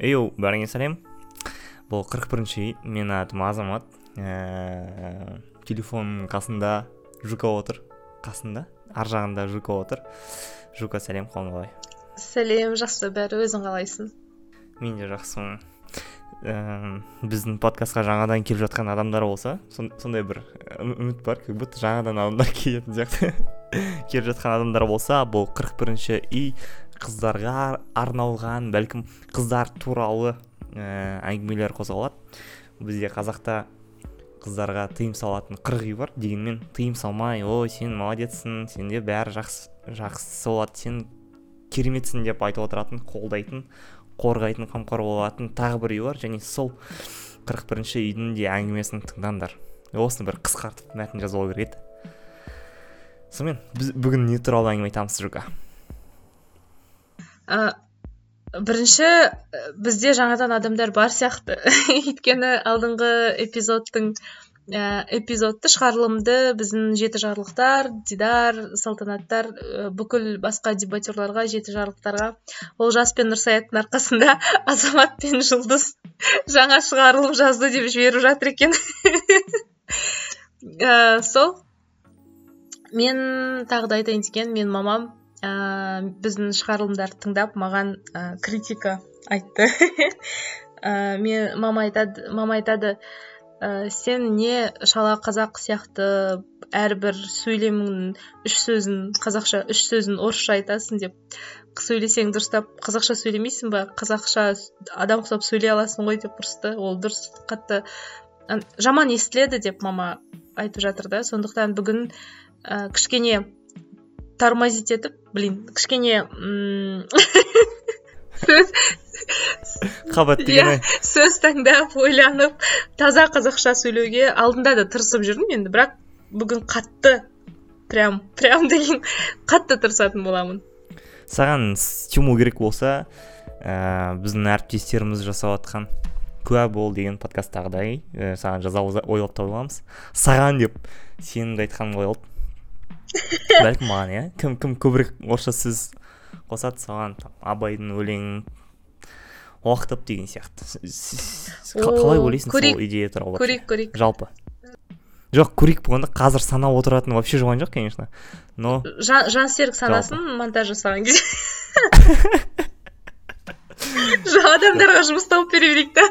эйоу бәріңе сәлем. Бұл қырық бірінші үй менің атым азамат ә, телефонның қасында жука отыр. Қасында? Ар жағында жука отыр. Жука сәлем қалың қалай? Сәлем жақсы бәрі өзің қалайсың? Мен де жақсымын. Ә, біздің подкастқа жаңадан келіп жатқан адамдар болса сондай бір үміт бар как будто жаңадан адамдар келетін сияқты. Келіп жатқан адамдар болса бұл қырық бірінші үй қыздарға арналған бәлкім қыздар туралы ә, әңгімелер қозғалады бізде қазақта қыздарға тыйым салатын қырық үй бар дегенмен тыйым салмай ой сен молодецсің сенде бәрі жақсы жақсы болады сен кереметсің деп айтып отыратын қолдайтын қорғайтын қамқор болатын тағы бір үй бар. Және сол қырық бірінші үйдің де әңгімесін тыңдаңдар. Осыны бір қысқартып мәтін жазып алу керек еді. Сонымен біз бүгін не туралы әңгіме айтамыз жука? Ә, бірінші бізде жаңадан адамдар бар сияқты. Өйткені алдыңғы эпизодтың ә, эпизодты шығарылымды біздің жеті жарлықтар дидар салтанаттар бүкіл басқа дебатерларға жеті жарлықтарға олжас пен нұрсаяттың арқасында азамат пен жұлдыз жаңа шығарылым жазды деп жіберіп жатыр екен. Ә, сол. Мен тағы да айтайын деген мен мамам ә, біздің шығарылымдарды тыңдап маған ә, критика айтты. Ә, мен мама айтады мама айтады ә, сен не шала қазақ сияқты әрбір сөйлеміңнің үш сөзін қазақша үш сөзін орысша айтасың деп сөйлесең дұрыстап қазақша сөйлемейсің ба? Қазақша адам ұқсап сөйлей аласың ғой деп ұрысты. Ол дұрыс қатты жаман естіледі деп мама айтып жатыр да. Сондықтан бүгін ә, кішкене тормозить етіп блин кішкене сөз қабат деген сөз таңдап ойланып таза қазақша сөйлеуге алдында да тырысып жүрдім енді бірақ бүгін қатты прям прям деген қатты тырысатын боламын. Саған стимул керек болса ә, біздің әріптестеріміз жасап жатқан куә бол деген подкасттағыдай ә, саған жаза ойлап табыламыз саған деп сенімді айтқаным ғой бәлкім маған иә кім кім көбірек орысша сөз қосады соған абайдың өлеңін оқытып деген сияқты. Қалай ойлайсың сол идея туралы көрейік көрейік жалпы. Жоқ көрейік болғанда қазір санап отыратын вообще болған жоқ конечно но жансерік санасын монтаж жасаған кезде адамдарға жұмыс тауып бере берейік та.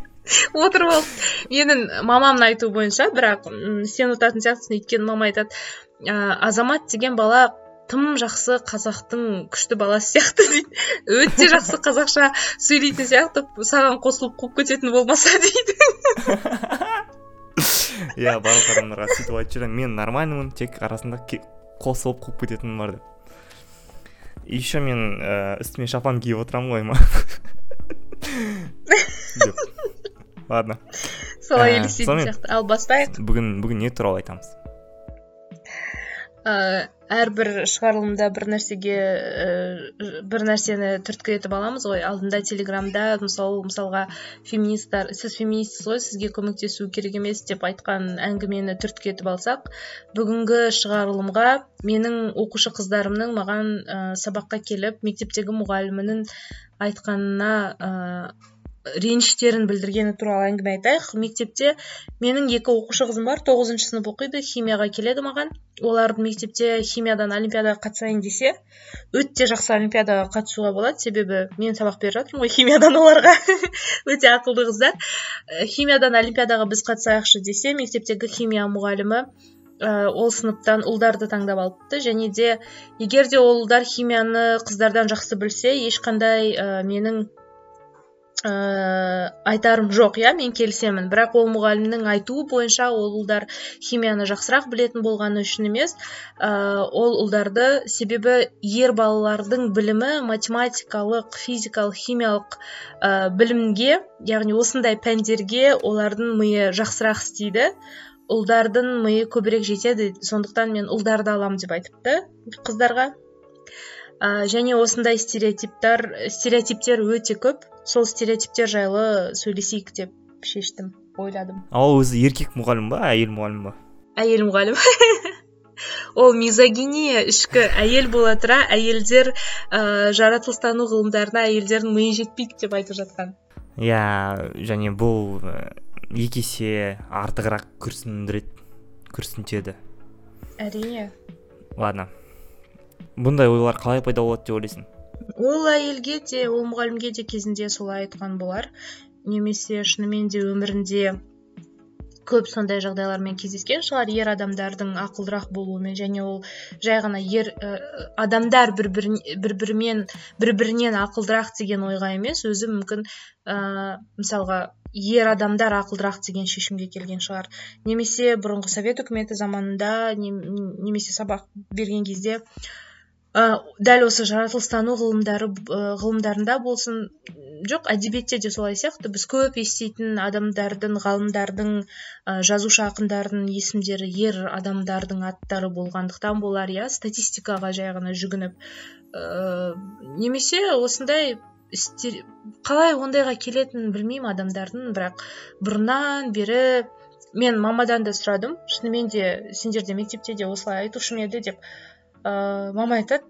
отырып алып менің мамамның айтуы бойынша бірақ сен ұтатын сияқтысың өйткені мама айтады ә, азамат деген бала тым жақсы қазақтың күшті баласы сияқты дейді. Өте жақсы қазақша сөйлейтін сияқты саған қосылып қуып кететін болмаса дейді. Иә барлық адамдарға сөйтіп айтып жүремін мен нормальныймын тек арасында қосылып қуып кететінім бар деп. Еще мен ә, үстіме шапан киіп отырамын ғой ладно. Солай елестейтін сияқты ал бастайық бүгін бүгін не туралы айтамыз. Ә, әрбір шығарылымда бір нәрсеге ә, бір нәрсені түрткі етіп аламыз ғой. Алдында телеграмда мысалы мысалға феминистер сіз феминистсіз ғой сізге көмектесу керек емес деп айтқан әңгімені түрткі етіп алсақ бүгінгі шығарылымға менің оқушы қыздарымның маған ә, сабаққа келіп мектептегі мұғалімінің айтқанына реніштерін білдіргені туралы әңгіме айтайық. Мектепте менің екі оқушы қызым бар. Тоғызыншы сынып оқиды химияға келеді маған. Олардың мектепте химиядан олимпиадаға қатысайын десе өте жақсы олимпиадаға қатысуға болады. Себебі мен сабақ беріп жатырмын ғой химиядан оларға. Өте ақылды қыздар. Э, химиядан олимпиадаға біз қатысайықшы десе мектептегі химия мұғалімі ә, ол сыныптан ұлдарды таңдап алыпты. Және де егер де ол ұлдар химияны қыздардан жақсы білсе ешқандай ә, менің ә, айтарым жоқ иә мен келісемін. Бірақ ол мұғалімнің айтуы бойынша ол ұлдар химияны жақсырақ білетін болғаны үшін емес. Ә, ол ұлдарды себебі ер балалардың білімі математикалық физикалық химиялық ә, білімге яғни осындай пәндерге олардың миы жақсырақ істейді. Ұлдардың миы көбірек жетеді. Сондықтан мен ұлдарды аламын деп айтыпты қыздарға ә, және осындай стереотиптер стереотиптер өте көп. Сол стереотиптер жайлы сөйлесейік деп шештім ойладым. Ал өзі еркек мұғалім ба әйел мұғалім ба? Әйел мұғалім. Ол мизогиния ішкі әйел бола тұра әйелдер ә, жаратылыстану ғылымдарына әйелдердің миы жетпейді деп айтып жатқан. Иә және бұл екі есе артығырақ күрсіндіреді күрсінтеді. Әрине. Ладно. Бұндай ойлар қалай пайда болады деп ойлайсың? Ол әйелге де ол мұғалімге де кезінде солай айтқан болар. Немесе шынымен де өмірінде көп сондай жағдайлармен кездескен шығар ер адамдардың ақылдырақ болуымен және ол жай ғана ер ә, адамдар бір бір бірімен бір бірінен ақылдырақ деген ойға емес өзі мүмкін ә, мысалға ер адамдар ақылдырақ деген шешімге келген шығар. Немесе бұрынғы совет үкіметі заманында немесе сабақ берген кезде дәл осы жаратылыстану ғылымдары ә, ғылымдарында болсын жоқ әдебиетте де солай сияқты. Біз көп еститін адамдардың ғалымдардың ә, жазушы ақындардың есімдері ер адамдардың аттары болғандықтан болар иә. Статистикаға жай ғана жүгініп ә, немесе осындай қалай ондайға келетінін білмеймін адамдардың бірақ бұрыннан бері мен мамадан да сұрадым. Шынымен де сендер де мектепте де осылай айтушы ма еді деп. Ыыы мама айтады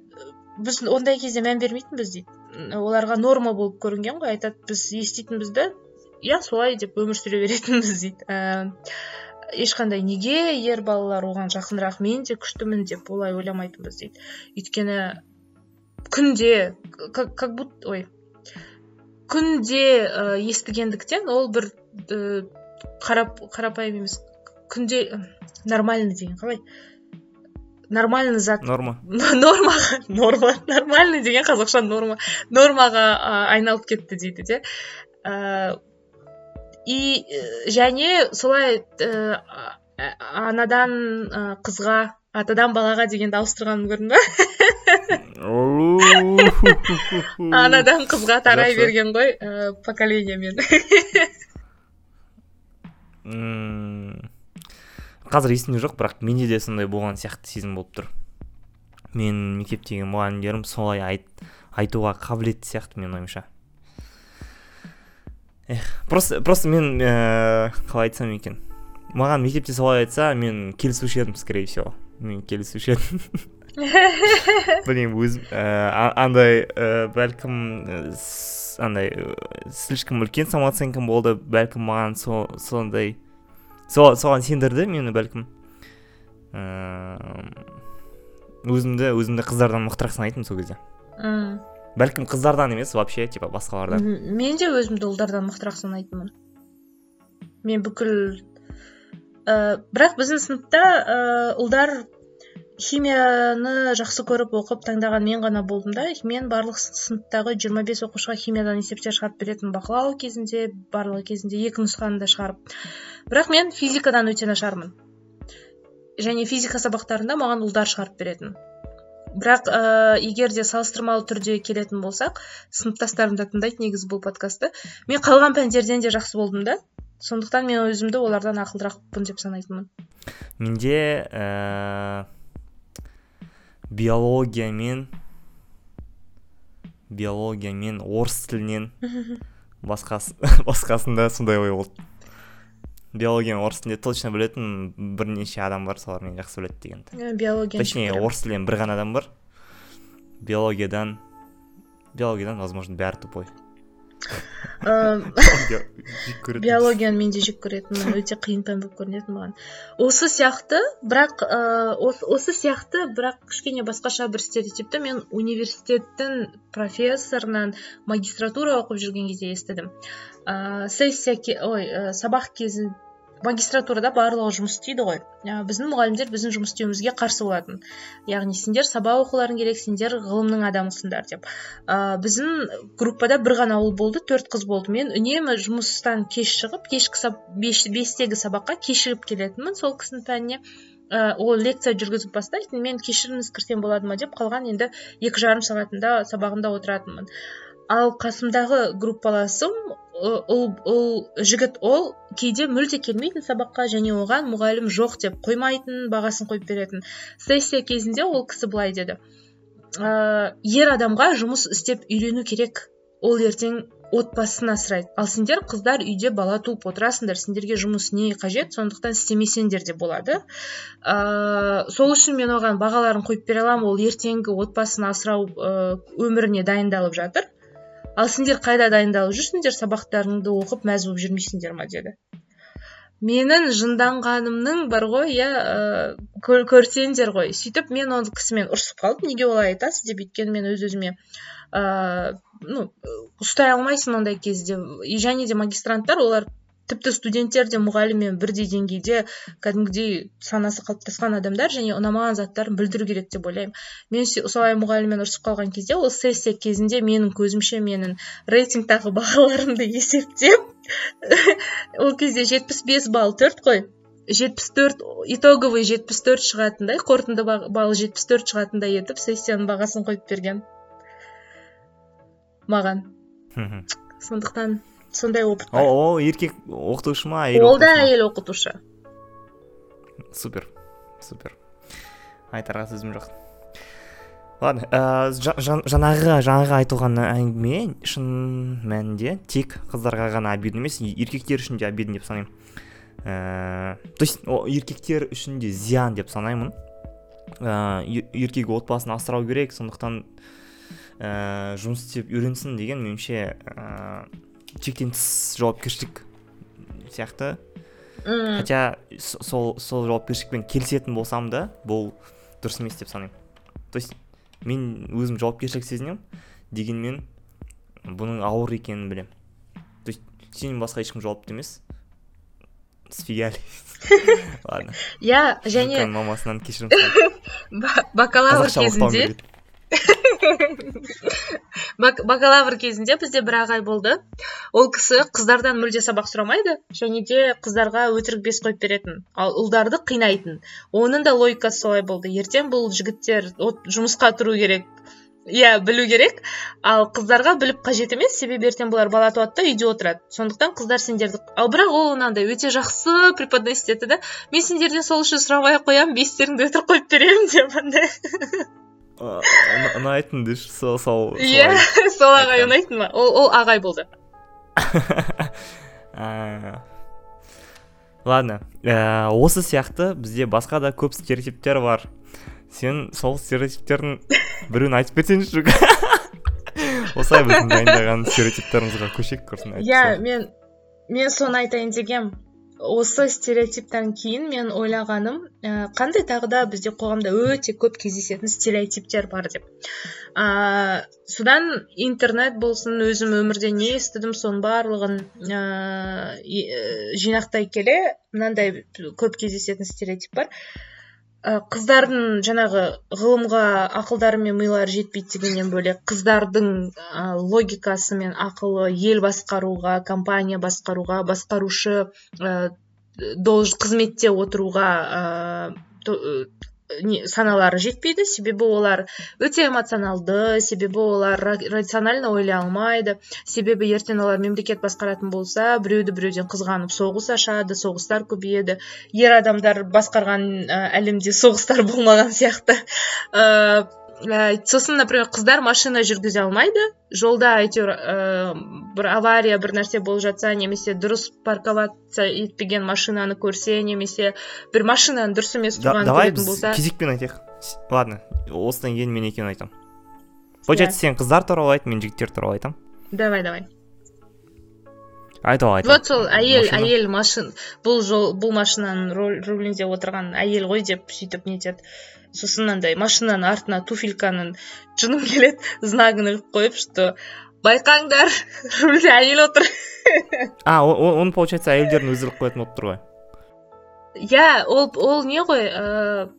біз ондай кезде мән бермейтінбіз дейді оларға норма болып көрінген ғой айтады біз еститінбізді иә солай деп өмір сүре беретінбіз дейді. Ііі ешқандай неге ер балалар оған жақынырақ мен де күштімін деп олай ойламайтынбыз дейді. Өйткені күнде как, как будто ой күнде ә, естігендіктен ол бір ә, қарап, қарапайым емес күнде нормальный деген қалай? Нормальный зат норма. Нормаға норма. Нормальный деген қазақша норма. Нормаға айналып кетті дейді де. Ә, и және солай ә, анадан қызға атадан балаға дегенді ауыстырғанын көрдің ба? Анадан қызға тарай берген ғой ә, поколениемен қазір есімде жоқ бірақ менде де сондай болған сияқты сезім болып тұр. Мен мектептегі мұғалімдерім солай айт, айтуға қабілетті сияқты менің ойымша. Эх просто просто мен ә, қалай айтсам екен. Маған мектепте солай айтса мен келісуші едім скорее всего. Мен келісуші едім. Білмеймін өзім ә, андай ә, бәлкім андай слишком үлкен самооценкам болды. Бәлкім маған со, сондай сол соған сендірді мені бәлкім. Өзімді өзімді қыздардан мықтырақ санайтынмын сол кезде. Мм. Бәлкім қыздардан емес вообще типа басқалардан. Мен де өзімді ұлдардан мықтырақ санайтынмын. Мен бүкіл ә, бірақ біздің сыныпта ә, ұлдар химияны жақсы көріп оқып таңдаған мен ғана болдым да. Мен барлық сыныптағы 25 бес оқушыға химиядан есептер шығарып беретін бақылау кезінде барлығы кезінде екі нұсқаны да шығарып. Бірақ мен физикадан өте нашармын және физика сабақтарында маған ұлдар шығарып беретін. Бірақ ә, егер де салыстырмалы түрде келетін болсақ сыныптастарым да тыңдайды негізі бұл подкастты. Мен қалған пәндерден де жақсы болдым да. Сондықтан мен өзімді олардан ақылдырақпын деп санайтынмын. Менде ә биология мен биология мен орыс тілінен басқасы басқасында сондай ой болды. Биология мен орыс тілінде точно білетін бірнеше адам бар солар мені жақсы біледі дегенді биология точнее орыс тілінен бір ғана адам бар. Биологиядан биологиядан возможно бәрі тупой. Биологияны мен де жек көретінмін өте қиын пән болып көрінетін маған. Осы сияқты бірақ ыыы осы сияқты бірақ кішкене басқаша бір стереотипті мен университеттің профессорынан магистратура оқып жүрген кезде естідім. Ыыы сессия ой сабақ кезінде магистратурада барлығы жұмыс істейді ғой. Ә, біздің мұғалімдер біздің жұмыс істеуімізге қарсы болатын. Яғни сендер сабақ оқуларың керек сендер ғылымның адамысыңдар деп. Ә, біздің группада бір ғана ұл болды төрт қыз болды. Мен үнемі жұмыстан кеш шығып кешкі беш, бестегі сабаққа кешігіп келетінмін сол кісінің пәніне. Ә, ол лекция жүргізіп бастайды мен кешіріңіз кірсем болады ма деп қалған енді екі жарым сағатында сабағында отыратынмын. Ал қасымдағы группаласым ұл ұл жігіт ол кейде мүлде келмейтін сабаққа және оған мұғалім жоқ деп қоймайтын бағасын қойып беретін сессия кезінде ол кісі былай деді. Ә, ер адамға жұмыс істеп үйрену керек ол ертең отбасын асырайды. Ал сендер қыздар үйде бала туып отырасыңдар сендерге жұмыс не қажет сондықтан істемесеңдер де болады. Ә, сол үшін мен оған бағаларын қойып бере аламын ол ертеңгі отбасын асырау өміріне дайындалып жатыр. Ал сендер қайда дайындалып жүрсіңдер сабақтарыңды оқып мәз болып жүрмейсіңдер ма деді. Менің жынданғанымның бар ғой иә көрсеңдер ғой. Сөйтіп мен ол кісімен ұрысып қалдым. Неге олай айтасыз деп өйткені мен өз өзіме ыыы ну ұстай алмайсың ондай кезде. Және де магистранттар олар тіпті студенттер де мұғаліммен бірдей деңгейде кәдімгідей санасы қалыптасқан адамдар және ұнамаған заттарын білдіру керек деп ойлаймын. Мен солай мұғаліммен ұрысып қалған кезде ол сессия кезінде менің көзімше менің рейтингтағы бағаларымды есептеп ол кезде жетпіс бес балл төрт қой. жетпіс төрт итоговый жетпіс төрт шығатындай қорытынды балл жетпіс төрт шығатындай етіп сессияның бағасын қойып берген. Маған. Сондықтан сондай опыт бар. Ол еркек оқытушы ма әйел ол да әйел оқытушы. Супер супер. Айтарға сөзім жоқ. Ладно ә, жаңағы жаңағы айтылған әңгіме шын мәнінде тек қыздарға ғана обидно емес еркектер үшін де обидно деп санаймын. Ә, то есть еркектер үшін де зиян деп санаймын. Ә, еркек отбасын асырау керек сондықтан ә, жұмыс істеп үйренсін деген меніңше ә, шектен тыс жауапкершілік сияқты. Мм. Хотя сол сол жауапкершілікпен келісетін болсам да бұл дұрыс емес деп санаймын. То есть мен өзім жауапкершілік сезінемін дегенмен бұның ауыр екенін білемін. То есть сенен басқа ешкім жауапты емес. Сфигали. Ладно. Иә және мамасынан кешірім бакалавр кезінде бакалавр кезінде бізде бір ағай болды. Ол кісі қыздардан мүлде сабақ сұрамайды және де қыздарға өтірік бес қойып беретін ал ұлдарды қинайтын. Оның да логикасы солай болды. Ертең бұл жігіттер жұмысқа тұру керек иә білу керек. Ал қыздарға біліп қажет емес себебі ертең бұлар бала туады да үйде отырады. Сондықтан қыздар сендерді ал бірақ ол мынандай өте жақсы преподносить етті да мен сендерден сол үшін сұрамай ақ қоямын бестеріңді өтірік қойып беремін деп андай. Ұнайтын деші сол сол иә сол ағай ұнайтын ма? Ол ол ағай болды. Ладно. Ә, осы сияқты бізде басқа да көп стереотиптер бар. Сен сол стереотиптердің біреуін айтып берсеңші осылай біздің дайындаған стереотиптарымызға көшейік құрсын иә мен мен соны айтайын дегем осы стереотиптен кейін мен ойлағаным ә, қандай тағы да бізде қоғамда өте көп кездесетін стереотиптер бар деп. Ә, содан интернет болсын өзім өмірде не естідім соның барлығын ә, жинақтай келе мынандай көп кездесетін стереотип бар. Қыздардың жаңағы ғылымға ақылдары мен милары жетпейді дегеннен бөлек қыздардың ә, логикасы мен ақылы ел басқаруға компания басқаруға басқарушы ә, қызметте отыруға ә, не, саналары жетпейді себебі олар өте эмоционалды себебі олар рационально ойлай алмайды себебі ертең олар мемлекет басқаратын болса біреуді біреуден қызғанып соғыс ашады соғыстар көбейеді. Ер адамдар басқарған әлемде соғыстар болмаған сияқты. Ә, сосын например қыздар машина жүргізе алмайды жолда әйтеуір бір авария бір нәрсе болып жатса немесе дұрыс парковаться етпеген машинаны көрсе немесе бір машинаның дұрыс емес тұрғанын давай көретін біз болса кезекпен айтайық. Ладно осыдан кейін мен екеуін айтамын получается сен қыздар туралы айт мен жігіттер туралы айтамын давай давай. Айт ал айт вот сол әйел Машина. әйел машин бұл жол бұл машинаның рулінде отырған әйел ғой деп сөйтіп нетеді сосын мынандай машинаның артына туфельканың жыным келеді знагын іліп қойып что байқаңдар рульде әйел отыр а оны получается әйелдердің өздері қоятын болып тұр ғой иә ол ол не ғой ыыы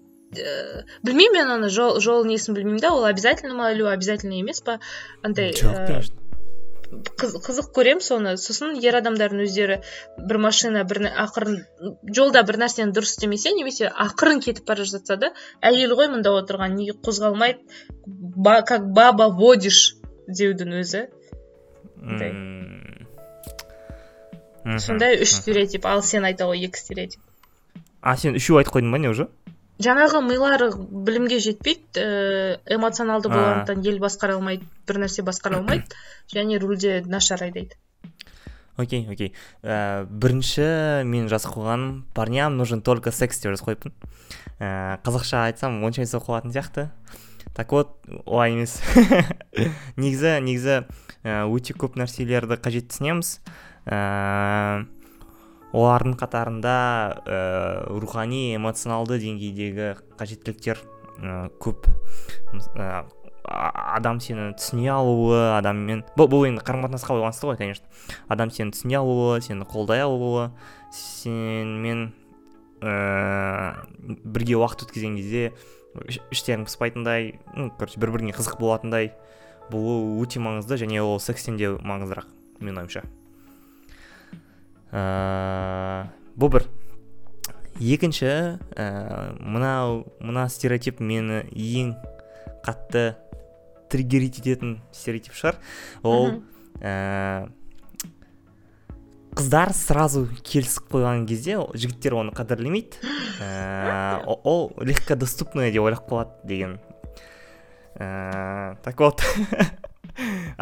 білмеймін мен оны жол жол несін білмеймін да ол обязательно ма или обязательно емес па андай жоқ конечно қыз- қызық көремін соны сосын ер адамдардың өздері бір машина бір ақырын жолда бір нәрсені дұрыс істемесе немесе ақырын кетіп бара жатса да әйел ғой мында отырған неге қозғалмайды ба, как баба водишь. Деудің өзі Сондай. Үш стереотип. Ал сен айта ғой екі стереотип. А сен үшеу айтып қойдың ба не уже? Жаңағы милары білімге жетпейді ііі эмоционалды болғандықтан ел басқара алмайды бір нәрсе басқара алмайды және рульде нашар айдайды. Окей окей. Ә, бірінші мен жазып қойғаным парням нужен только секс деп жазып қойыппын. Ә, қазақша айтсам онша емес оқылатын сияқты. Так вот олай емес негізі негізі өте көп нәрселерді қажет түсінеміз ә, олардың қатарында ә, рухани эмоционалды деңгейдегі қажеттіліктер ә, көп. Ә, адам сені түсіне алуы адаммен бұл, бұл енді қарым қатынасқа байланысты ғой конечно. Адам сені түсіне алуы сені қолдай алуы сенімен ә, бірге уақыт өткізген кезде іштерің пыспайтындай ну короче бір біріңе қызық болатындай болуы өте маңызды және ол секстен де маңыздырақ менің ойымша. Ә, бұл бір. Екінші ә, мынау мына стереотип мені ең қатты триггерить ететін стереотип шығар. Ол ә, қыздар сразу келісіп қойған кезде жігіттер оны қадірлемейді. Ә, ол легкодоступное деп ойлап қалады деген. Ә, так вот.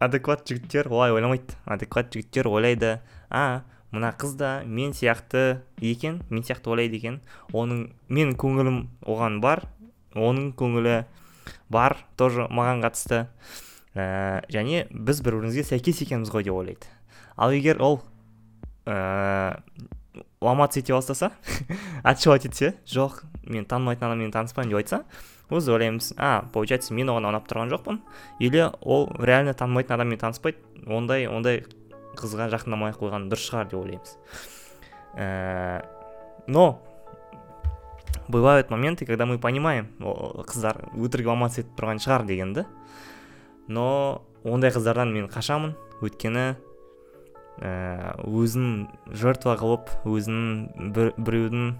Адекват жігіттер олай ойламайды. Адекват жігіттер ойлайды а мына қыз да мен сияқты екен мен сияқты ойлайды екен. Оның менің көңілім оған бар оның көңілі бар тоже маған қатысты. Ә, және біз бір бірімізге сәйкес екенбіз ғой деп ойлайды. Ал егер ол ә, ломаться ете бастаса отшивать етсе жоқ мен танымайтын адаммен таныспаймын деп айтса біз ойлаймыз а получается мен оған ұнап тұрған жоқпын или ол реально танымайтын адаммен таныспайды ондай ондай қызға жақындамай ақ қойған дұрыс шығар деп ойлаймыз. Ә, но бывают моменты когда мы понимаем қыздар өтірік ломаться етіп тұрған шығар дегенді. Но ондай қыздардан мен қашамын. Өйткені өзін жертва қылып өзін бір, біреудің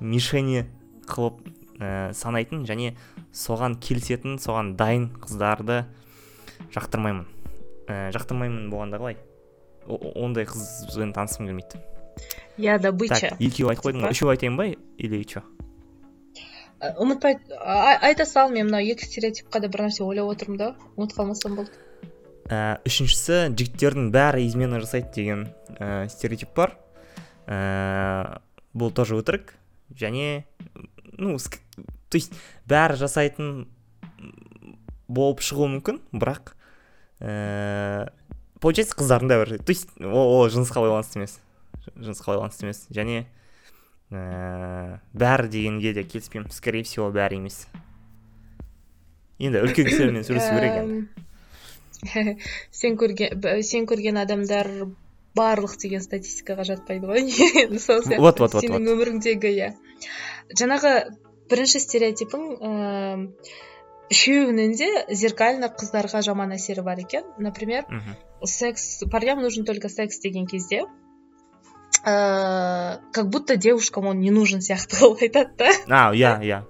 мишени қылып ә, санайтын және соған келісетін соған дайын қыздарды жақтырмаймын. Ә, жақтырмаймын болғанда қалай? Ондай қызбен танысқым келмейді. Иә добыча. Так екеу айтып қойдың ба? Үшеу айтайын ба или че? Ұмытпай айта сал мен мына екі стереотипқа да бір нәрсе ойлап отырмын да. Ұмытып қалмасам болды. Ә, үшіншісі жігіттердің бәрі измена жасайды деген ә, стереотип бар. Ә, бұл тоже өтірік. Және ну то есть бәрі жасайтын болып шығуы мүмкін бірақ ә, получается қыздардың да бір то есть ол, ол жынысқа байланысты емес. Жынысқа байланысты емес. Және ә, бәрі дегенге де келіспеймін. Скорее всего бәрі емес. Енді үлкен кісілермен сөйлесу керек енді. сен көрген сен көрген адамдар барлық деген статистикаға жатпайды ғой. Сол сияқты. Вот вот вот сенің өміріңдегі иә. Жаңағы бірінші стереотипің ыыы үшеуінің де зеркально қыздарға жаман әсері бар екен. Например секс парням нужен только секс деген кезде ыыы как будто девушкам он не нужен сияқты қылып айтады да. А иә иә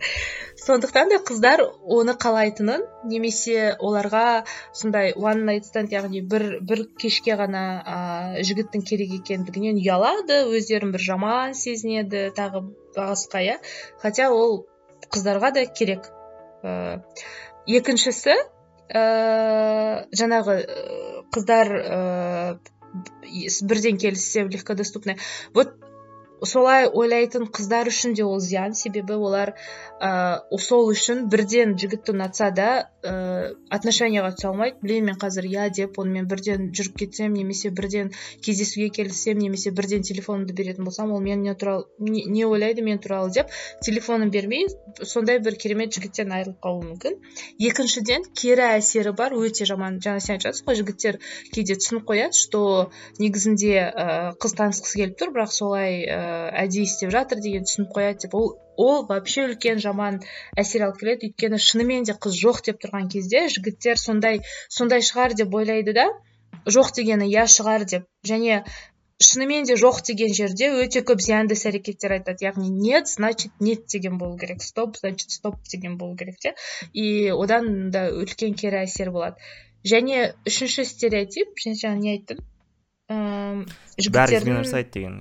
сондықтан да қыздар оны қалайтынын немесе оларға сондай one night stand яғни бір бір кешке ғана ә, жігіттің керек екендігінен ұялады өздерін бір жаман сезінеді тағы басқа иә хотя ол қыздарға да керек ә, екіншісі ә, жаңағы қыздар ә, бірден келіссе легкодоступный вот солай ойлайтын қыздар үшін де ол зиян. Себебі олар ә, сол үшін бірден жігітті ұнатса да ә, отношенияға түсе алмайды. Блин мен қазір иә деп онымен бірден жүріп кетсем немесе бірден кездесуге келіссем немесе бірден телефонымды беретін болсам ол мен не туралы не, не ойлайды мен туралы деп телефонын бермей сондай бір керемет жігіттен айырылып қалуы мүмкін. Екіншіден кері әсері бар өте жаман. Жаңа сен айтып ғой жігіттер кейде түсініп қояды что негізінде ә, қыз танысқысы келіп тұр бірақ солай ә, әдейі істеп жатыр деген түсініп қояды деп ол ол вообще үлкен жаман әсер алып келеді. Өйткені шынымен де қыз жоқ деп тұрған кезде жігіттер сондай сондай шығар деп ойлайды да жоқ дегені иә шығар деп. Және шынымен де жоқ деген жерде өте көп зиянды іс әрекеттер айтады. Яғни нет значит нет деген болу керек стоп значит стоп деген болу керек те. И одан да үлкен кері әсер болады. Және үшінші стереотип жаңа не айттың ыыы жігіттердің бәрі жасайды деген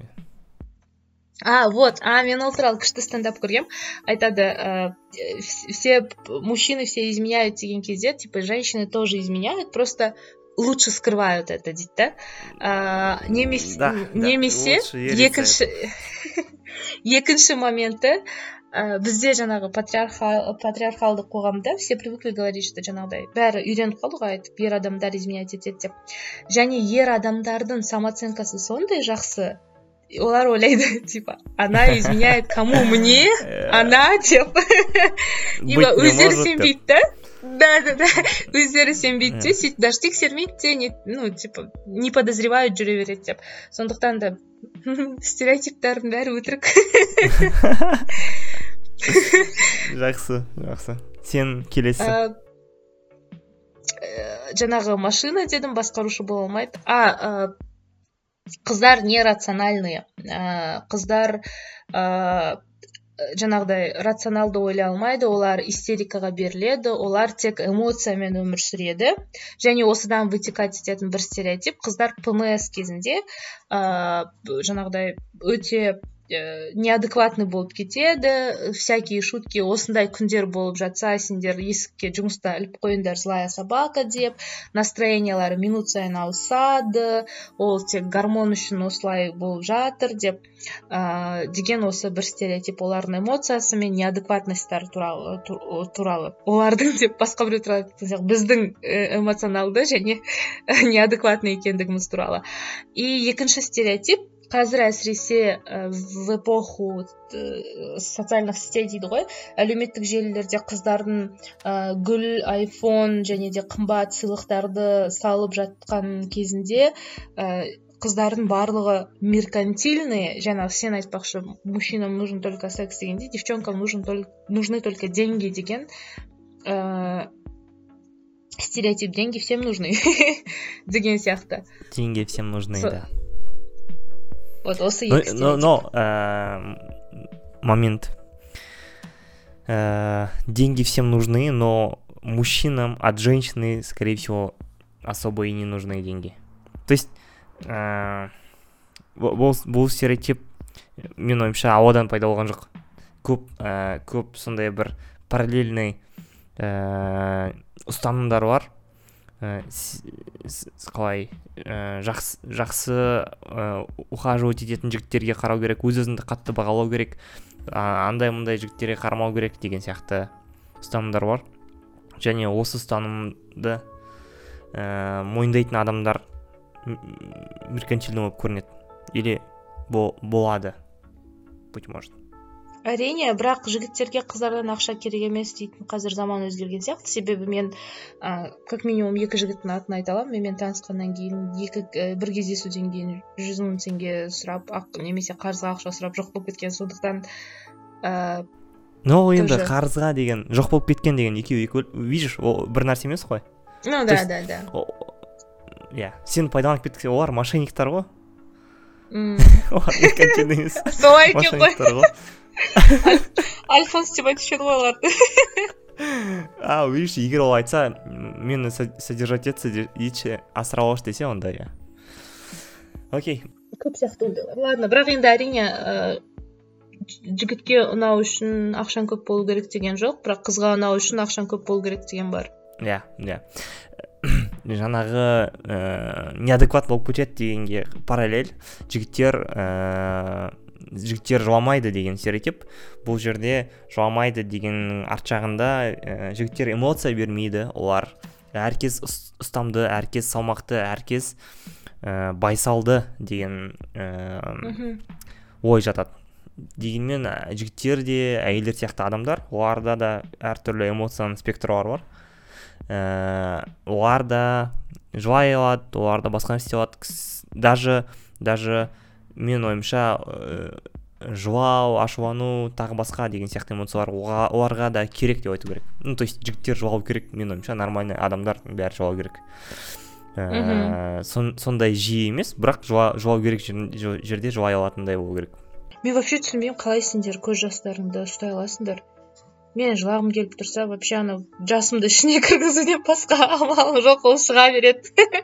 а вот а мен ол туралы күшті стендап көргем айтады ә, все мужчины все изменяют деген кезде типа женщины тоже изменяют просто лучше скрывают это дейді да? Ә, немесе немесе екінші екінші моменті ә, бізде жаңағы патриархалдық қоғамда все привыкли говорить что жаңағыдай бәрі үйреніп қалды ғой айтып ер адамдар изменять етеді деп. Және ер адамдардың самооценкасы сондай жақсы олар ойлайды типа она изменяет кому мне? Она деп ибо өздері сенбейді да да? Да да өздері сенбейді де сөйтіп даже тексермейді де не ну типа не подозревают жүре береді деп сондықтан да. Стереотиптардың бәрі өтірік жақсы жақсы. Сен келесі. Жаңағы машина дедім басқарушы бола алмайды. А қыздар нерациональные. Ә, қыздар ә, жаңағыдай рационалды ойлай алмайды олар истерикаға беріледі олар тек эмоциямен өмір сүреді. Және осыдан вытекать ететін бір стереотип қыздар пмс кезінде ә, жаңағыдай өте неадекватный болып кетеді всякие шутки осындай күндер болып жатса сендер есікке жұмыста іліп қойыңдар злая собака деп. Настроениялары минут сайын ауысады ол тек гормон үшін осылай болып жатыр деп ә, деген осы бір стереотип олардың эмоциясы мен неадекватностьтары туралы туралы. Олардың деп басқа біреу туралы біздің эмоционалды және неадекватный екендігіміз туралы. И екінші стереотип қазір әсіресе в эпоху социальных сетей дейді ғой. Әлеуметтік желілерде қыздардың ә, гүл айфон және де қымбат сыйлықтарды салып жатқан кезінде ә, қыздардың барлығы меркантильные. Жаңағы сен айтпақшы мужчинам нужен только секс дегенде девчонкам нужен только, нужны только деньги деген ә, стереотип. Деньги всем нужны деген сияқты. Деньги всем нужны да. Вот осы но, но, но э, момент. Э, деньги всем нужны но мужчинам от женщины скорее всего особо и не нужны деньги. То есть ә, бұл, бұл стереотип мен ойымша ауадан пайда болған жоқ көп ә, көп сондай бір параллельный ә, ұстанымдар бар ә, қалай? Ә, жақсы жақсы ә, ухаживать ететін жігіттерге қарау керек өз өзіңді қатты бағалау керек а, андай мындай жігіттерге қарамау керек деген сияқты ұстанымдар бар. Және осы ұстанымды ә, мойындайтын адамдар меркантильный болып көрінеді. Или болады быть может. Әрине бірақ жігіттерге қыздардан ақша керек емес дейтін қазір заман өзгерген сияқты. Себебі мен ә, как минимум екі жігіттің атын айта аламын. Менімен танысқаннан кейін екі ә, бір кездесуден кейін жүз мың теңге сұрап ақ, немесе қарызға ақша сұрап жоқ болып кеткен. Сондықтан ә, но енді қарызға деген жоқ болып кеткен деген екеуі екі видишь ол бір нәрсе емес қой. Ну да да да. иә сені пайдаланып олар мошенниктер ғой. Солай екен ғой. Альфонс деп айтушы еді ғой оларды а видишь егер ол айтса мені содержать етсе етші асырап алшы десе онда иә окей. Көп сияқты ондайлар ладно бірақ енді әрине жігітке ұнау үшін ақшаң көп болу керек деген жоқ бірақ қызға ұнау үшін ақшаң көп болу керек деген бар иә иә жаңағы ыыы неадекват болып кетеді дегенге параллель. Жігіттер ыыы жігіттер жыламайды деген стереотип. Бұл жерде жыламайды дегеннің арт жағында ә, жігіттер эмоция бермейді. Олар әркез ұстамды әркез салмақты әркез ә, байсалды деген ә, ой жатады. Дегенмен жігіттер де әйелдер сияқты адамдар оларда да әртүрлі эмоцияның спектрі бар. Ә, олар да жылай алады олар да басқа нәрсе істей алады даже даже мен ойымша ә, жылау ашулану тағы басқа деген сияқты эмоциялар оларға да керек деп айту керек. Ну то есть жігіттер жылау керек мен ойымша нормальный адамдар бәрі жылау керек. Ә, сондай жиі емес бірақ жылау керек жерде жылай алатындай болу керек. Мен вообще түсінбеймін қалай сендер көз жастарыңды ұстай аласыңдар? Мен жылағым келіп тұрса вообще анау жасымды ішіне кіргізуден басқа амалым жоқ ол шыға береді.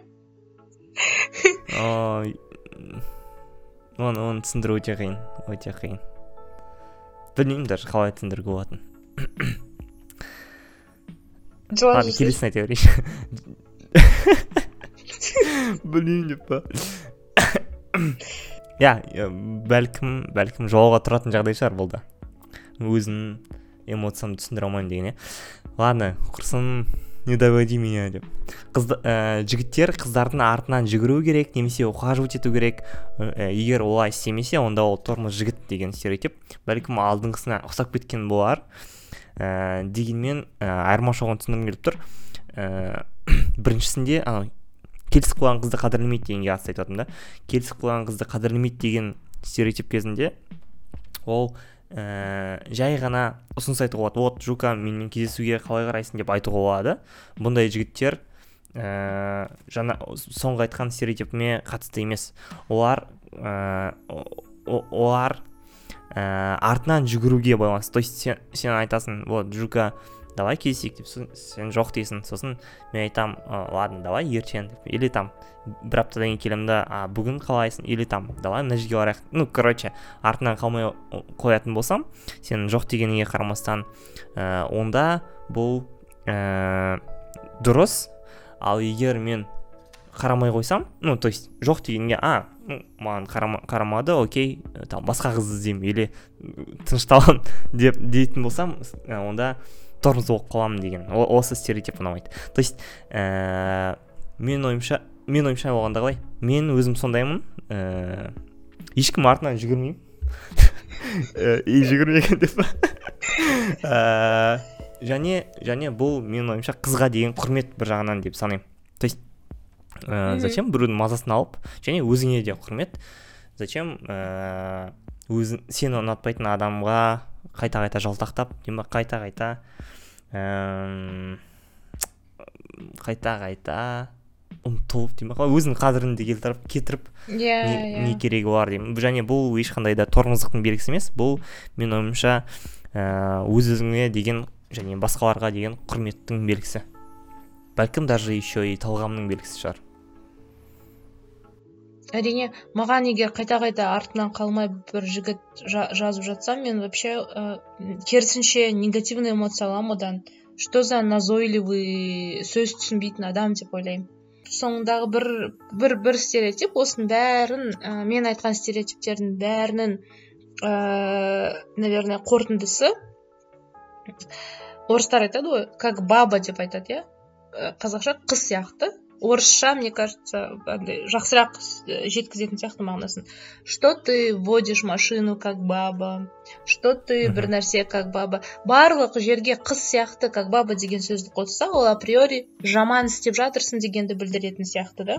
Оны оны түсіндіру өте қиын өте қиын білмеймін даже қалай түсіндіруге болатынын ладно келесін айта берейінші білмеймін деп па иә бәлкім бәлкім жолға тұратын жағдай шығар бұл да өзімнің эмоциямды түсіндіре алмаймын деген иә ладно құрсын. Не доводи меня деп қызды ә, жігіттер қыздардың артынан жүгіру керек немесе ухаживать ету керек. Ә, егер олай істемесе онда ол тормоз жігіт деген стереотип. Бәлкім алдыңғысына ұқсап кеткен болар. Ә, дегенмен ә, айырмашылығын түсіндіргім келіп тұр. Ә, біріншісінде анау келісіп қойған қызды қадірлемейді дегенге қатысты айтып да. Келісіп қойған қызды қадірлемейді деген стереотип кезінде ол ә, жай ғана ұсыныс айтуға болады. Вот жука менімен кездесуге қалай қарайсың деп айтуға болады. Бұндай жігіттер ә, жаңа соңғы айтқан стереотипіме қатысты емес. Олар ә, олар ә, артынан жүгіруге байланысты. То есть сен, сен айтасың вот жука давай кездесейік деп сен жоқ дейсің сосын мен айтам ладно давай ертең деп. Или там бір аптадан кейін келемін да а бүгін қалайсың? Или там давай мына жерге барайық ну короче артынан қалмай қоятын болсам сен жоқ дегеніңе қарамастан ә, онда бұл ә, дұрыс. Ал егер мен қарамай қойсам ну то есть жоқ дегенге а ну, маған қарама, қарамады окей там басқа қызды іздеймін или тынышталамын деп дейтін болсам онда тормоз болып қаламын деген. Осы стереотип ұнамайды. То есть ә, менің ойымша мен ойымша болғанда қалай мен өзім сондаймын. Ә, ешкім артынан жүгірмеймін. И жүгірмеген деп. Ә, және және бұл менің ойымша қызға деген құрмет бір жағынан деп санаймын. То есть ә, зачем біреудің мазасын алып және өзіңе де құрмет. Зачем ә, өзің сені ұнатпайтын адамға қайта қайта жалтақтап қайта қайта қайта қайта. Ұмтылып деймін. Ба өзінің қадірін де келтіріп кетіріп иә не, иә. не керегі бар деймін. Және бұл ешқандай да тормоздықтың белгісі емес. Бұл менің ойымша ә, өз өзіңе деген және басқаларға деген құрметтің белгісі. Бәлкім даже еще и талғамның белгісі шығар. Әрине маған егер қайта қайта артынан қалмай бір жігіт жазып жатса мен вообще ә, керісінше негативный эмоция аламын одан. Что за назойливый сөз түсінбейтін адам деп ойлаймын. Соңындағы бір бір бір стереотип осының бәрін ә, мен айтқан стереотиптердің бәрінің ә, наверное қорытындысы орыстар айтады ғой как баба деп айтады иә? Қазақша қыз сияқты. орысша мне кажется андай жақсырақ жеткізетін сияқты мағынасын что ты водишь машину как баба что ты бір нәрсе как баба барлық жерге қыз сияқты как баба деген сөзді қосса ол априори жаман істеп жатырсың дегенді білдіретін сияқты да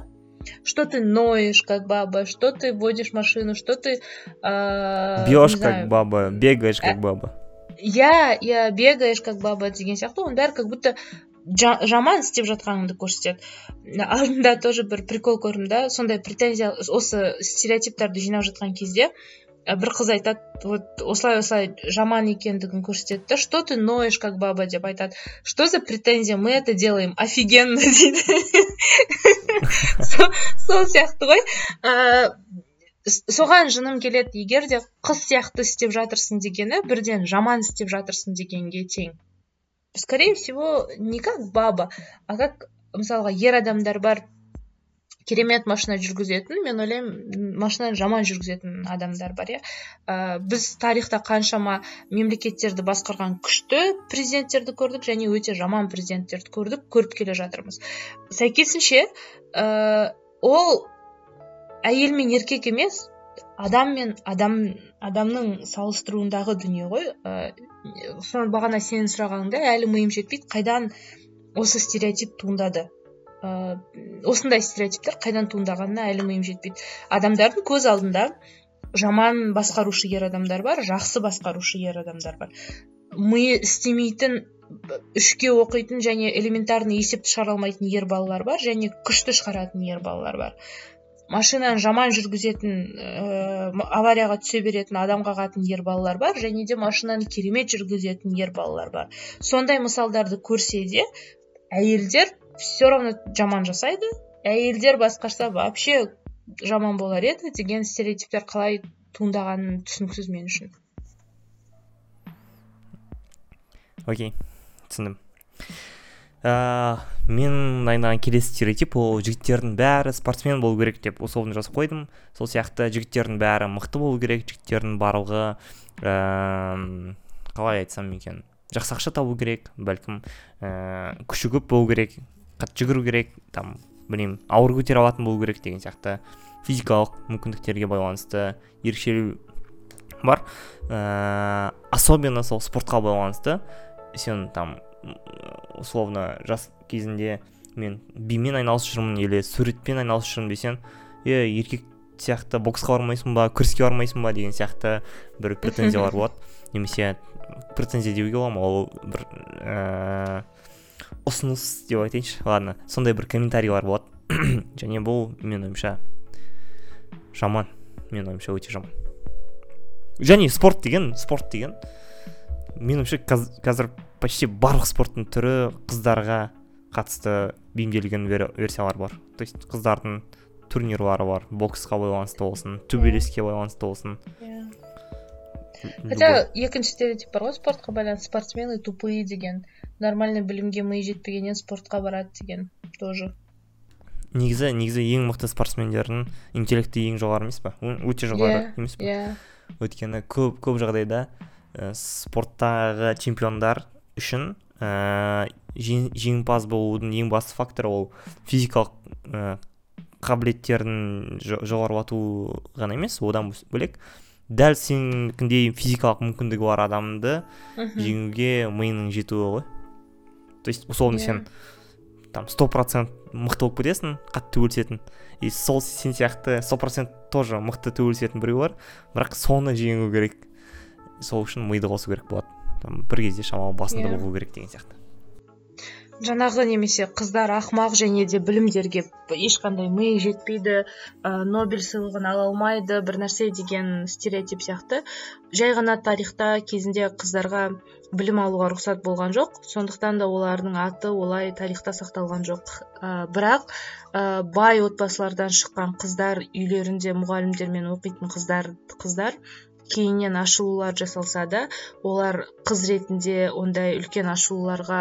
что ты ноешь как баба что ты водишь машину что ты ыыы бьешь как баба бегаешь как баба иә иә бегаешь как баба деген сияқты оның бәрі как будто жаман істеп жатқаныңды көрсетеді. Алдында тоже бір прикол көрдім да сондай претензия осы стереотиптарды жинап жатқан кезде бір қыз айтады вот осылай осылай жаман екендігін көрсетеді да что ты ноешь как баба? деп айтады. Что за претензия? Мы это делаем офигенно дейді. Сол сияқты ғой. Соған жыным келеді егер де қыз сияқты істеп жатырсың дегені бірден жаман істеп жатырсың дегенге тең. Скорее всего не как баба а как мысалға ер адамдар бар керемет машина жүргізетін мен ойлаймын машинаны жаман жүргізетін адамдар бар иә. Ә, біз тарихта қаншама мемлекеттерді басқарған күшті президенттерді көрдік және өте жаман президенттерді көрдік көріп келе жатырмыз. Сәйкесінше ә, ол әйел мен еркек емес адам мен адам адамның салыстыруындағы дүние ғой. Ә, соны бағана сенің сұрағаныңда әлі миым жетпейді. Қайдан осы стереотип туындады? Ә, осындай стереотиптер қайдан туындағанына әлі миым жетпейді. Адамдардың көз алдында жаман басқарушы ер адамдар бар жақсы басқарушы ер адамдар бар. Миы істемейтін үшке оқитын және элементарный есепті шығара алмайтын ер балалар бар және күшті шығаратын ер балалар бар. Машинаны жаман жүргізетін ә, аварияға түсе беретін адам қағатын ер балалар бар және де машинаны керемет жүргізетін ер балалар бар. Сондай мысалдарды көрсе де әйелдер все равно жаман жасайды. Әйелдер басқарса вообще жаман болар еді деген стереотиптер қалай туындағаны түсініксіз мен үшін. Окей түсіндім. Ә, мен дайындаған келесі стереотип ол жігіттердің бәрі спортсмен болу керек деп условно жазып қойдым. Сол сияқты жігіттердің бәрі мықты болу керек жігіттердің барлығы ә, қалай айтсам екен жақсы ақша табу керек бәлкім ә, күші көп болу керек қатты жүгіру керек там білмеймін ауыр көтере алатын болу керек деген сияқты физикалық мүмкіндіктерге байланысты ерекшелеу бар. Ә, особенно сол спортқа байланысты сен там условно жас кезінде мен бимен айналысып жүрмін или суретпен айналысып жүрмін десең е еркек сияқты боксқа бармайсың ба күреске бармайсың ба деген сияқты бір претензиялар болады. Немесе претензия деуге бола ма? Ол бір ә, ұсыныс деп айтайыншы. Ладно сондай бір комментарийлар болады. Және бұл менің ойымша жаман. Менің ойымша өте жаман. Және спорт деген спорт деген менің ойымша қазір почти барлық спорттың түрі қыздарға қатысты бейімделген версиялар бар. То есть қыздардың турнирлары бар боксқа байланысты болсын төбелеске байланысты болсын. Хотя екінші стереотип бар ғой спортқа байланысты. Спортсмены тупые деген нормальный білімге миы жетпегеннен спортқа барады деген тоже. Негізі негізі ең мықты спортсмендердің интеллекті ең жоғары емес па өте жоғары yeah, емес па иә өйткені көп көп жағдайда ә, спорттағы чемпиондар үшін ә, жеңімпаз болудың ең басты факторы ол физикалық ә, қабілеттерін жоғарылату ғана емес одан бөлек дәл сенікіндей физикалық мүмкіндігі бар адамды жеңуге миының жетуі ғой. То есть условно yeah. сен иә. там сто процент мықты болып кетесің қатты төбелесетін и сол сен сияқты сто процент тоже мықты төбелесетін біреу бар. Бірақ соны жеңу керек. Сол үшін миды қосу керек болады там бір кезде шамалы басында yeah. Иә. болу керек деген сияқты жаңағы немесе қыздар ақмақ және де білімдерге ешқандай миы жетпейді ә, нобель сыйлығын ала алмайды бір нәрсе деген стереотип сияқты жай ғана тарихта кезінде қыздарға білім алуға рұқсат болған жоқ сондықтан да олардың аты олай тарихта сақталған жоқ ә, бірақ ә, бай отбасылардан шыққан қыздар үйлерінде мұғалімдермен оқитын қыздар қыздар кейіннен ашылулар жасалса да олар қыз ретінде ондай үлкен ашылуларға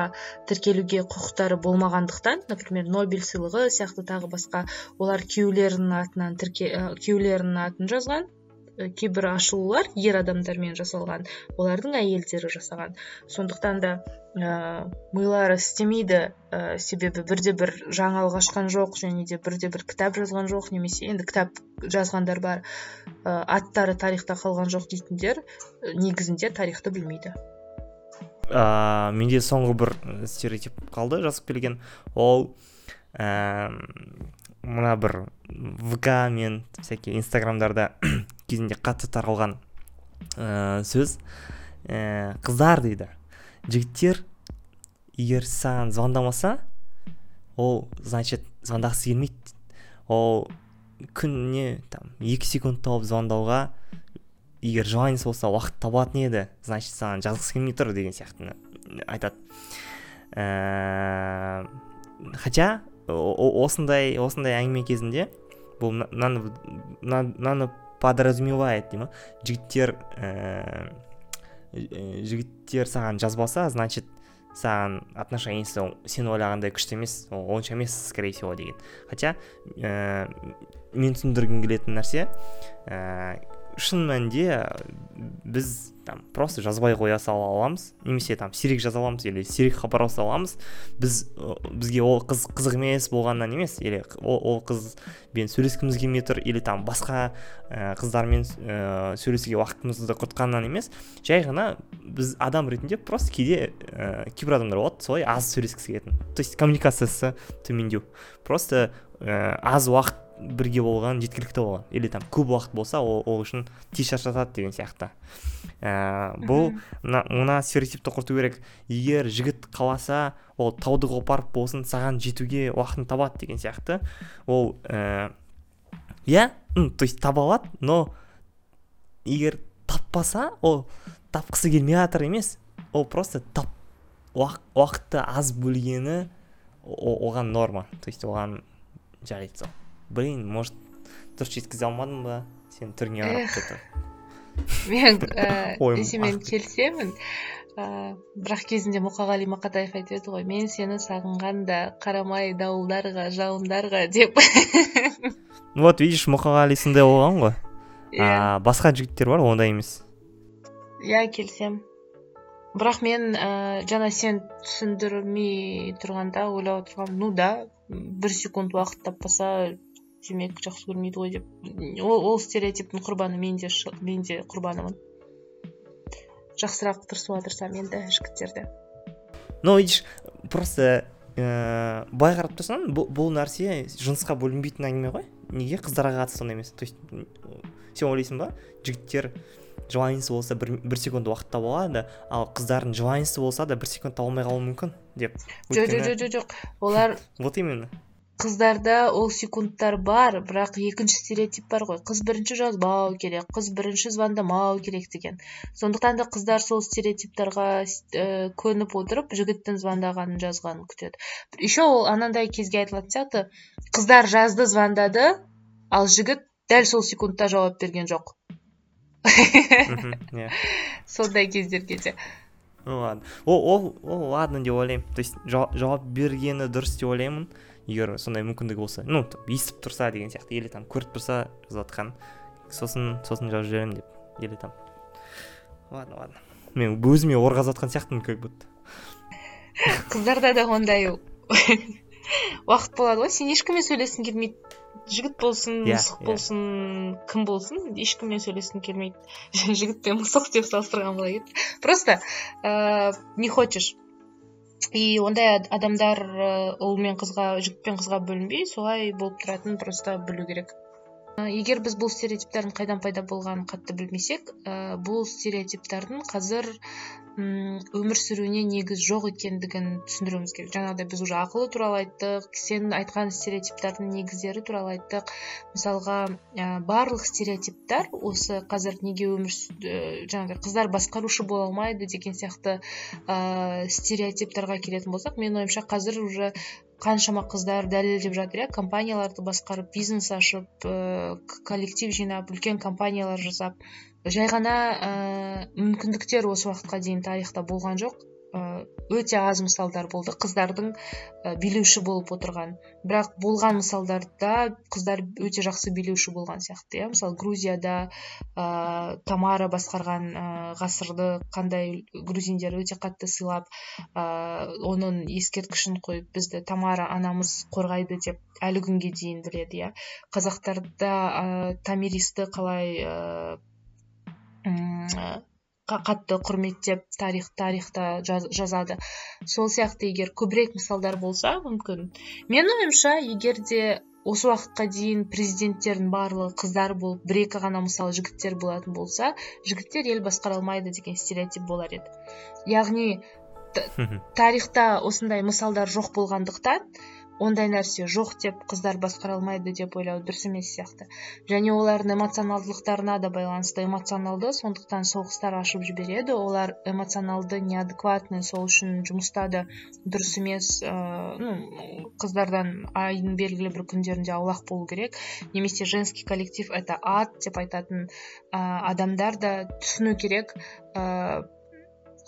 тіркелуге құқықтары болмағандықтан например нобель сыйлығы сияқты тағы басқа олар күйеулерінің атынан күйеулерінің атын жазған. Кейбір ашылулар ер адамдармен жасалған олардың әйелдері жасаған. Сондықтан да ә, милары істемейді ә, себебі бірде бір жаңалық ашқан жоқ және де бірде бір кітап жазған жоқ немесе енді кітап жазғандар бар. Ә, аттары тарихта қалған жоқ дейтіндер негізінде тарихты білмейді. Ә, менде соңғы бір стереотип қалды жазып келген. Ол мына бір вк мен всякий инстаграмдарда кезінде қатты таралған ә, сөз. Ә, қыздар дейді. Жігіттер егер саған звондамаса ол значит звондағысы келмейді ол күніне там екі секунд тауып звондауға егер желаниесі болса уақыт табатын еді значит саған жазғысы келмей тұр деген сияқты айтады. Ә, хотя осындай осындай әңгіме кезінде бұл мынаны подразумевает дей ма жігіттер ә, жігіттер саған жазбаса значит саған отношениесі сен ойлағандай күшті емес онша емес скорее всего деген. Хотя ә, мен түсіндіргім келетін нәрсе ә, шын мәнінде біз там просто жазбай қоя сала аламыз немесе там сирек жаза аламыз или сирек хабарласа аламыз. Біз бізге ол қыз қызық емес болғаннан емес или ол, ол қызбен сөйлескіміз келмей тұр или там басқа ә, қыздармен ә, сөйлесуге уақытымызды құртқаннан емес. Жай ғана біз адам ретінде просто кейде ә, кейбір адамдар болады солай аз сөйлескісі келетін. То есть коммуникациясы төмендеу. Просто ә, аз уақыт бірге болған жеткілікті болған. Или там көп уақыт болса ол, ол үшін тез шаршатады деген сияқты. Ә, бұл мына стереотипті құрту керек. Егер жігіт қаласа ол тауды қопарып болсын саған жетуге уақытын табады деген сияқты. Ол ә, иә то есть таба алады но егер таппаса ол тапқысы келмей жатыр емес. Ол просто тап уақытты аз бөлгені оған норма. То есть оған жарайды сол. Блин может дұрыс жеткізе алмадым ба сен түріңе қарап жатыр мен сенімен келісемін ыыы бірақ кезінде мұқағали мақатаев айтып ғой мен сені сағынғанда қарамай дауылдарға жауындарға деп. Вот видишь мұқағали сондай болған ғой. Иә. А басқа жігіттер бар ондай емес. Иә келісемін бірақ мен ә, жаңа сен түсіндірмей тұрғанда ойлап отырғанмын ну да бір секунд уақыт таппаса демек жақсы көрмейді ғой деп ол, ол стереотиптің құрбаны мен де мен де құрбанымын. Жақсырақ тырысуға тырысамын енді жігіттерді. Но видишь просто ыыы былай қарап тұрсаң бұл, бұл нәрсе жынысқа бөлінбейтін әңгіме ғой. Неге қыздарға қатысты сондай емес? То есть сен ойлайсың ба? Жігіттер желаниесі болса бір, бір секунд уақыт таба алады ал қыздардың желаниесі болса да бір секунд таба алмай қалуы мүмкін деп. Жоқ жоқ жоқ жоқ. Олар вот именно. Қыздарда ол секундтар бар бірақ екінші стереотип бар ғой. Қыз бірінші жазбау керек қыз бірінші звондамау керек деген. Сондықтан да қыздар сол стереотиптарға ә, көніп отырып жігіттің звондағанын жазғанын күтеді. Еще ол анандай кезге айтылатын сияқты. Қыздар жазды звондады ал жігіт дәл сол секундта жауап берген жоқ. Сондай кездерге де ладно. Ол ол ол ладно деп ойлаймын. То есть жауап бергені дұрыс деп ойлаймын. Егер сондай мүмкіндігі болса ну естіп тұрса деген сияқты или там көріп тұрса жазып жатқан сосын сосын жазып жіберемін деп или там. Ладно ладно. Мен өзіме ор қазып жатқан сияқтымын как будто. Қыздарда да ондай уақыт болады ғой сен ешкіммен сөйлескің келмейді. Жігіт болсын yeah, иә, мысық иә. болсын кім болсын ешкіммен сөйлескім келмейді. Жігіт пен мысық деп салыстырған кетті просто ыыы не хочешь. И ондай адамдар ұл мен қызға жігіт пен қызға бөлінбей солай болып тұратынын просто білу керек. Егер біз бұл стереотиптардың қайдан пайда болғанын қатты білмесек ә, бұл стереотиптардың қазір өмір сүруіне негіз жоқ екендігін түсіндіруіміз керек. Жаңағыдай біз уже ақылы туралы айттық сен айтқан стереотиптардың негіздері туралы айттық. Мысалға ә, барлық стереотиптар осы қазір неге өмір ә, жаңағыдай қыздар басқарушы бола алмайды деген сияқты ә, стереотиптарға келетін болсақ менің ойымша қазір уже қаншама қыздар дәлелдеп жатыр иә. Компанияларды басқарып бизнес ашып ә, коллектив жинап үлкен компаниялар жасап. Жай ғана ә, мүмкіндіктер осы уақытқа дейін тарихта болған жоқ. Өте аз мысалдар болды. Қыздардың ә, билеуші болып отырған. Бірақ болған мысалдарда қыздар өте жақсы билеуші болған сияқты иә. Мысалы грузияда ә, тамара басқарған ә, ғасырды қандай грузиндер өте қатты сыйлап ә, оның ескерткішін қойып бізді тамара анамыз қорғайды деп әлі күнге дейін біледі иә. Қазақтарда ә, тамиристі қалай қатты құрметтеп тарих тарихта жазады. Сол сияқты егер көбірек мысалдар болса мүмкін. Менің ойымша егер де осы уақытқа дейін президенттердің барлығы қыздар болып бір екі ғана мысалы жігіттер болатын болса жігіттер ел басқара алмайды деген стереотип болар еді. Яғни тарихта осындай мысалдар жоқ болғандықтан ондай нәрсе жоқ деп қыздар басқара алмайды деп ойлау дұрыс емес сияқты. Және олардың эмоционалдылықтарына да байланысты эмоционалды сондықтан соғыстар ашып жібереді. Олар эмоционалды неадекватный сол үшін жұмыста да дұрыс емес ыыы ну қыздардан айдың белгілі бір күндерінде аулақ болу керек. Немесе женский коллектив это ад деп айтатын ә, адамдар да түсіну керек. Ыыы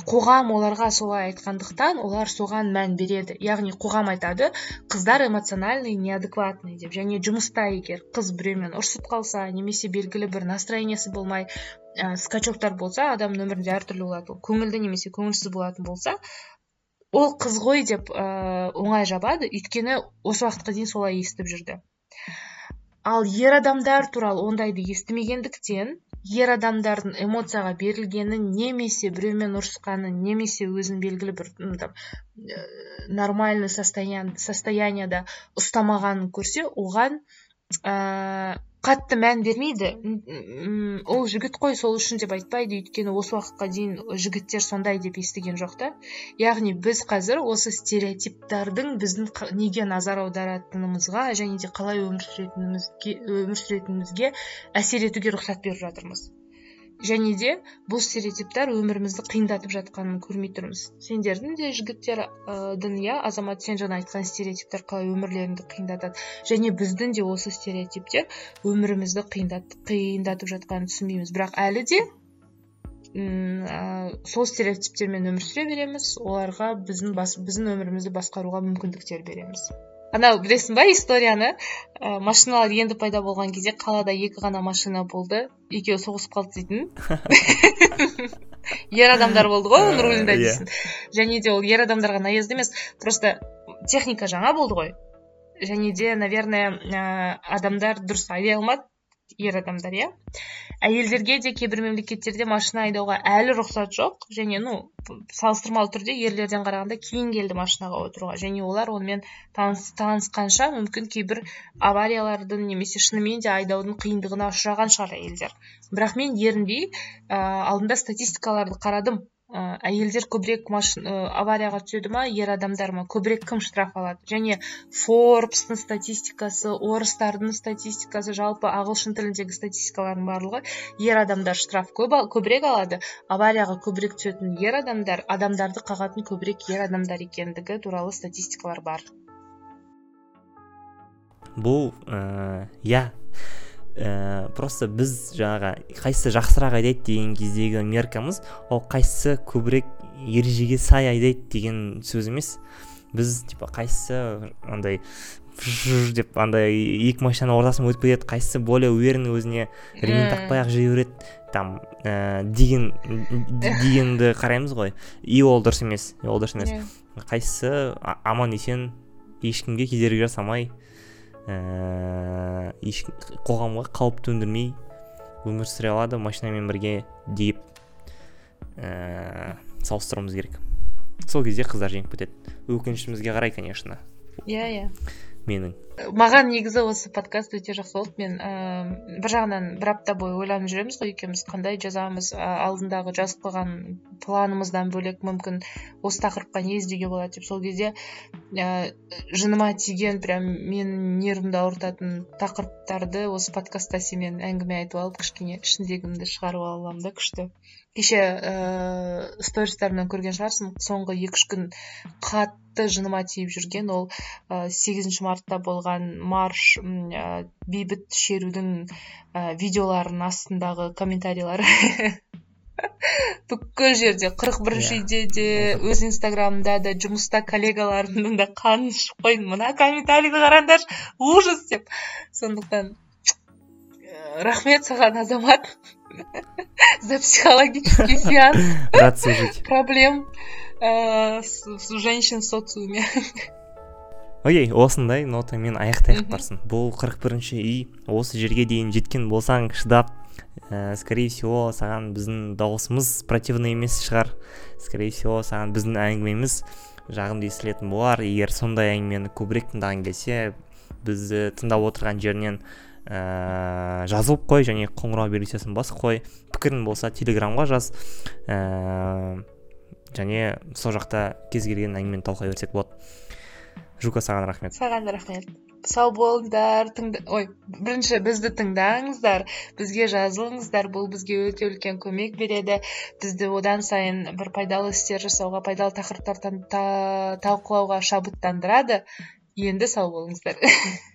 қоғам оларға солай айтқандықтан олар соған мән береді. Яғни қоғам айтады қыздар эмоциональный неадекватный деп. Және жұмыста егер қыз біреумен ұрысып қалса немесе белгілі бір настроениесі болмай ә, скачоктар болса адамның өмірінде әртүрлі болады көңілді немесе көңілсіз болатын болса ол қыз ғой деп ә, оңай жабады. Өйткені осы уақытқа дейін солай естіп жүрді. Ал ер адамдар туралы ондайды естімегендіктен ер адамдардың эмоцияға берілгенін немесе біреумен ұрысқанын немесе өзін белгілі бір там э, нормальный состоянияда ұстамағанын көрсе оған ә, қатты мән бермейді. Ол жігіт қой сол үшін деп айтпайды. Өйткені осы уақытқа дейін жігіттер сондай деп естіген жоқ та. Яғни біз қазір осы стереотиптардың біздің неге назар аударатынымызға және де қалай өмір сүретінімізге өмір сүретінімізге әсер етуге рұқсат беріп жатырмыз. Және де бұл стереотиптер өмірімізді қиындатып жатқанын көрмей тұрмыз. Сендердің де жігіттердің иә азамат сен жаңа айтқан стереотиптер қалай өмірлеріңді қиындатады және біздің де осы стереотиптер өмірімізді қиындат, қиындатып жатқанын түсінбейміз. Бірақ әлі де ә, сол стереотиптермен өмір сүре береміз оларға біздің, бас, біздің өмірімізді басқаруға мүмкіндіктер береміз. Анау білесің ба историяны? Ә, машиналар енді пайда болған кезде қалада екі ғана машина болды. Екеуі соғысып қалды дейтін. Ер адамдар болды ғой оның рулінде иә. дейсің және де ол ер адамдарға наезд емес. Просто техника жаңа болды ғой. Және де наверное ә, адамдар дұрыс айдай алмады. Ер адамдар иә. Әйелдерге де кейбір мемлекеттерде машина айдауға әлі рұқсат жоқ. Және ну салыстырмалы түрде ерлерден қарағанда кейін келді машинаға отыруға. Және олар онымен таныс, танысқанша мүмкін кейбір авариялардың немесе шынымен де айдаудың қиындығына ұшыраған шығар әйелдер. Бірақ мен ерінбей ә, алдында статистикаларды қарадым. Ә, әйелдер көбірек ә, аварияға түседі ма? Ер адамдар ма? Көбірек кім штраф алады? Және форбстың статистикасы орыстардың статистикасы жалпы ағылшын тіліндегі статистикалардың барлығы ер адамдар штраф көп, көбірек алады. Аварияға көбірек түсетін ер адамдар адамдарды қағатын көбірек ер адамдар екендігі туралы статистикалар бар. Бұл иә. Ә, просто біз жаңағы қайсысы жақсырақ айдайды деген кездегі меркамыз ол қайсысы көбірек ережеге сай айдайды деген сөз емес. Біз типа қайсысы андай деп андай екі машинаның ортасынан өтіп кетеді қайсысы более уверенный өзіне ремень тақпай ақ жүре береді там ә, деген дегенді қараймыз ғой. И ол дұрыс емес ол дұрыс емес. Қайсысы аман есен ешкімге кедергі жасамай ііі еш қоғамға қауіп төндірмей өмір сүре алады машинамен бірге деп ііі салыстыруымыз керек. Сол кезде қыздар жеңіп кетеді. Өкінішімізге қарай конечно. Иә иә. Менің. Маған негізі осы подкаст өте жақсы болды. Мен ә, бір жағынан бір апта бойы ойланып жүреміз ғой екеуміз қандай жазамыз. Ә, алдындағы жазып қойған планымыздан бөлек мүмкін осы тақырыпқа не іздеуге болады деп. Сол кезде ә, жыныма тиген прям мен нервімді ауыртатын тақырыптарды осы подкастта сенімен әңгіме айтып алып кішкене ішіндегімді шығарып ала аламын да күшті. Кеше ыыы стористарымнан көрген шығарсың соңғы екі үш күн қатты жыныма тиіп жүрген ол сегізінші мартта болған марш ә, бейбіт шерудің ә, видеоларының астындағы комментарийлер бүкіл жерде қырық бірінші үйде иә. де өз инстаграмымда да жұмыста коллегаларымның да қанын ішіп қойдым. Мына комментарийді қараңдаршы ужас! деп. Сондықтан рахмет саған азамат. За психологический сеанс рад служить проблем э, с женщин в социуме. Окей осындай нотамен аяқтайық барсын. Бұл қырық бірінші үй осы жерге дейін жеткен болсаң шыдап ә, скорее всего саған біздің дауысымыз противный емес шығар. Скорее всего саған біздің әңгімеміз жағымды естілетін болар. Егер сондай әңгімені көбірек тыңдаған келсе бізді тыңдап отырған жерінен ә, жазылып қой және қоңырау белгісін басып қой. Пікірің болса телеграмға жаз. Ә, және сол жақта кез келген әңгімені талқылай берсек болады. Жука саған рахмет. Саған рахмет. Сау болыңдар. Тыңда ой бірінші бізді тыңдаңыздар. Бізге жазылыңыздар. Бұл бізге өте үлкен көмек береді. Бізді одан сайын бір пайдалы істер жасауға пайдалы тақырыптар талқылауға шабыттандырады. Енді сау болыңыздар.